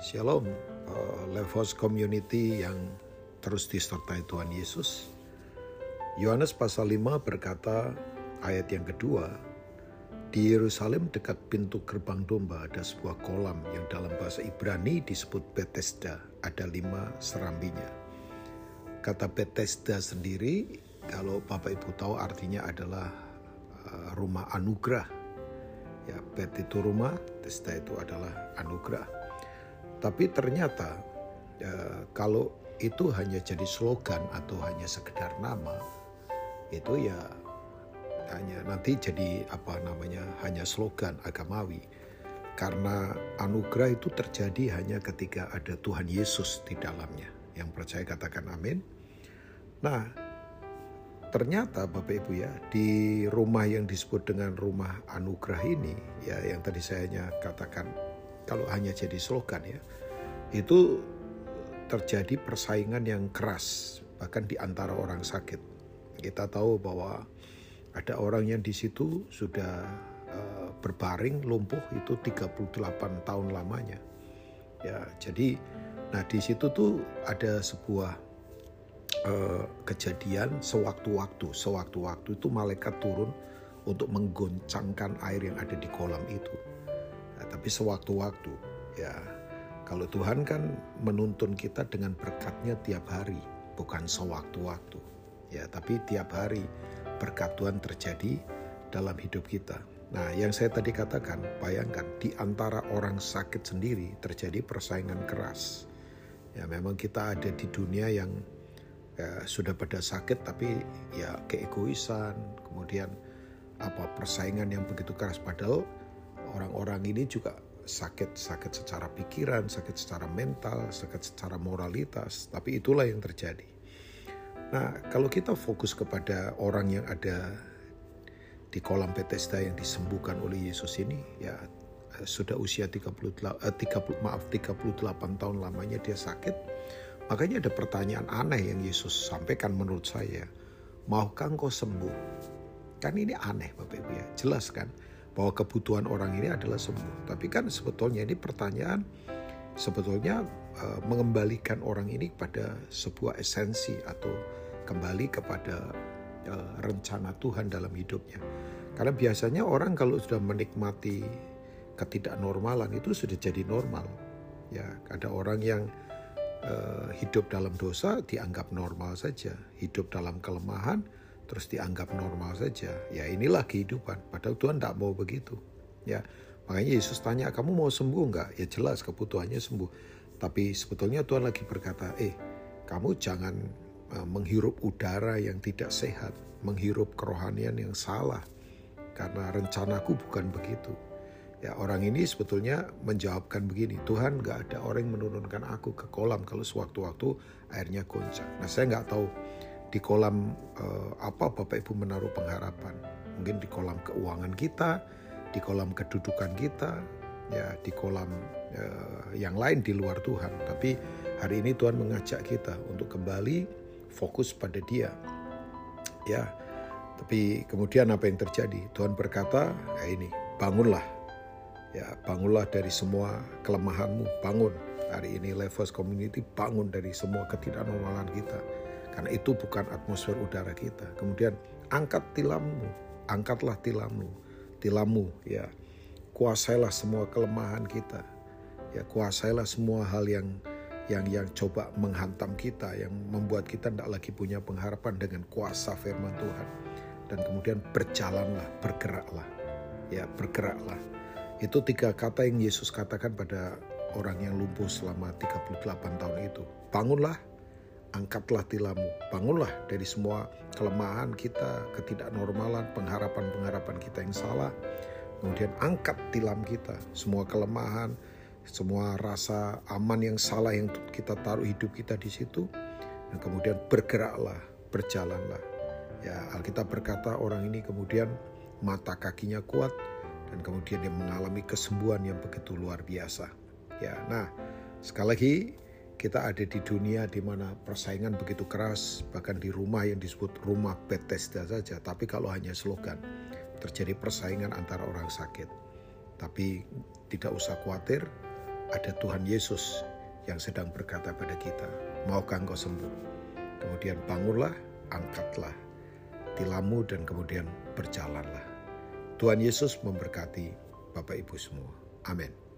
Shalom, uh, Community yang terus disertai Tuhan Yesus. Yohanes pasal 5 berkata ayat yang kedua, di Yerusalem dekat pintu gerbang domba ada sebuah kolam yang dalam bahasa Ibrani disebut Bethesda, ada lima serambinya. Kata Bethesda sendiri, kalau Bapak Ibu tahu artinya adalah uh, rumah anugerah. Ya, Bet itu rumah, Bethesda itu adalah anugerah. Tapi ternyata ya, kalau itu hanya jadi slogan atau hanya sekedar nama, itu ya hanya nanti jadi apa namanya hanya slogan agamawi. Karena anugerah itu terjadi hanya ketika ada Tuhan Yesus di dalamnya. Yang percaya katakan amin. Nah, ternyata Bapak Ibu ya, di rumah yang disebut dengan rumah anugerah ini, ya yang tadi saya katakan kalau hanya jadi slogan ya, itu terjadi persaingan yang keras bahkan di antara orang sakit. Kita tahu bahwa ada orang yang di situ sudah uh, berbaring lumpuh itu 38 tahun lamanya. Ya, jadi nah di situ tuh ada sebuah uh, kejadian sewaktu-waktu, sewaktu-waktu itu malaikat turun untuk menggoncangkan air yang ada di kolam itu. Tapi sewaktu-waktu ya kalau Tuhan kan menuntun kita dengan berkatnya tiap hari, bukan sewaktu-waktu. Ya, tapi tiap hari berkat Tuhan terjadi dalam hidup kita. Nah, yang saya tadi katakan, bayangkan di antara orang sakit sendiri terjadi persaingan keras. Ya, memang kita ada di dunia yang ya, sudah pada sakit tapi ya keegoisan, kemudian apa persaingan yang begitu keras padahal orang-orang ini juga sakit sakit secara pikiran, sakit secara mental, sakit secara moralitas, tapi itulah yang terjadi. Nah, kalau kita fokus kepada orang yang ada di kolam Bethesda yang disembuhkan oleh Yesus ini, ya sudah usia 30, eh, 30 maaf 38 tahun lamanya dia sakit. Makanya ada pertanyaan aneh yang Yesus sampaikan menurut saya. Maukah engkau sembuh? Kan ini aneh Bapak Ibu ya. Jelas kan? Bahwa kebutuhan orang ini adalah sembuh. Tapi kan sebetulnya ini pertanyaan sebetulnya uh, mengembalikan orang ini pada sebuah esensi atau kembali kepada uh, rencana Tuhan dalam hidupnya. Karena biasanya orang kalau sudah menikmati ketidaknormalan itu sudah jadi normal. Ya, ada orang yang uh, hidup dalam dosa dianggap normal saja, hidup dalam kelemahan terus dianggap normal saja. Ya inilah kehidupan. Padahal Tuhan tidak mau begitu. Ya makanya Yesus tanya kamu mau sembuh nggak? Ya jelas kebutuhannya sembuh. Tapi sebetulnya Tuhan lagi berkata, eh kamu jangan uh, menghirup udara yang tidak sehat, menghirup kerohanian yang salah. Karena rencanaku bukan begitu. Ya orang ini sebetulnya menjawabkan begini, Tuhan nggak ada orang yang menurunkan aku ke kolam kalau sewaktu-waktu airnya goncang. Nah saya nggak tahu di kolam uh, apa Bapak Ibu menaruh pengharapan. Mungkin di kolam keuangan kita, di kolam kedudukan kita, ya di kolam uh, yang lain di luar Tuhan. Tapi hari ini Tuhan mengajak kita untuk kembali fokus pada Dia. Ya. Tapi kemudian apa yang terjadi? Tuhan berkata, ya ini, bangunlah. Ya, bangunlah dari semua kelemahanmu, bangun. Hari ini Levos Community bangun dari semua ketidaknormalan kita karena itu bukan atmosfer udara kita. Kemudian angkat tilammu, angkatlah tilammu, tilammu ya. Kuasailah semua kelemahan kita. Ya, kuasailah semua hal yang yang yang coba menghantam kita, yang membuat kita tidak lagi punya pengharapan dengan kuasa firman Tuhan. Dan kemudian berjalanlah, bergeraklah. Ya, bergeraklah. Itu tiga kata yang Yesus katakan pada orang yang lumpuh selama 38 tahun itu. Bangunlah, angkatlah tilammu, bangunlah dari semua kelemahan kita, ketidaknormalan, pengharapan-pengharapan kita yang salah. Kemudian angkat tilam kita, semua kelemahan, semua rasa aman yang salah yang kita taruh hidup kita di situ. Dan kemudian bergeraklah, berjalanlah. Ya, Alkitab berkata orang ini kemudian mata kakinya kuat dan kemudian dia mengalami kesembuhan yang begitu luar biasa. Ya, nah sekali lagi kita ada di dunia di mana persaingan begitu keras, bahkan di rumah yang disebut rumah Bethesda saja, tapi kalau hanya slogan, terjadi persaingan antara orang sakit. Tapi tidak usah khawatir, ada Tuhan Yesus yang sedang berkata pada kita, maukah engkau sembuh? Kemudian bangunlah, angkatlah tilammu dan kemudian berjalanlah. Tuhan Yesus memberkati Bapak Ibu semua. Amin.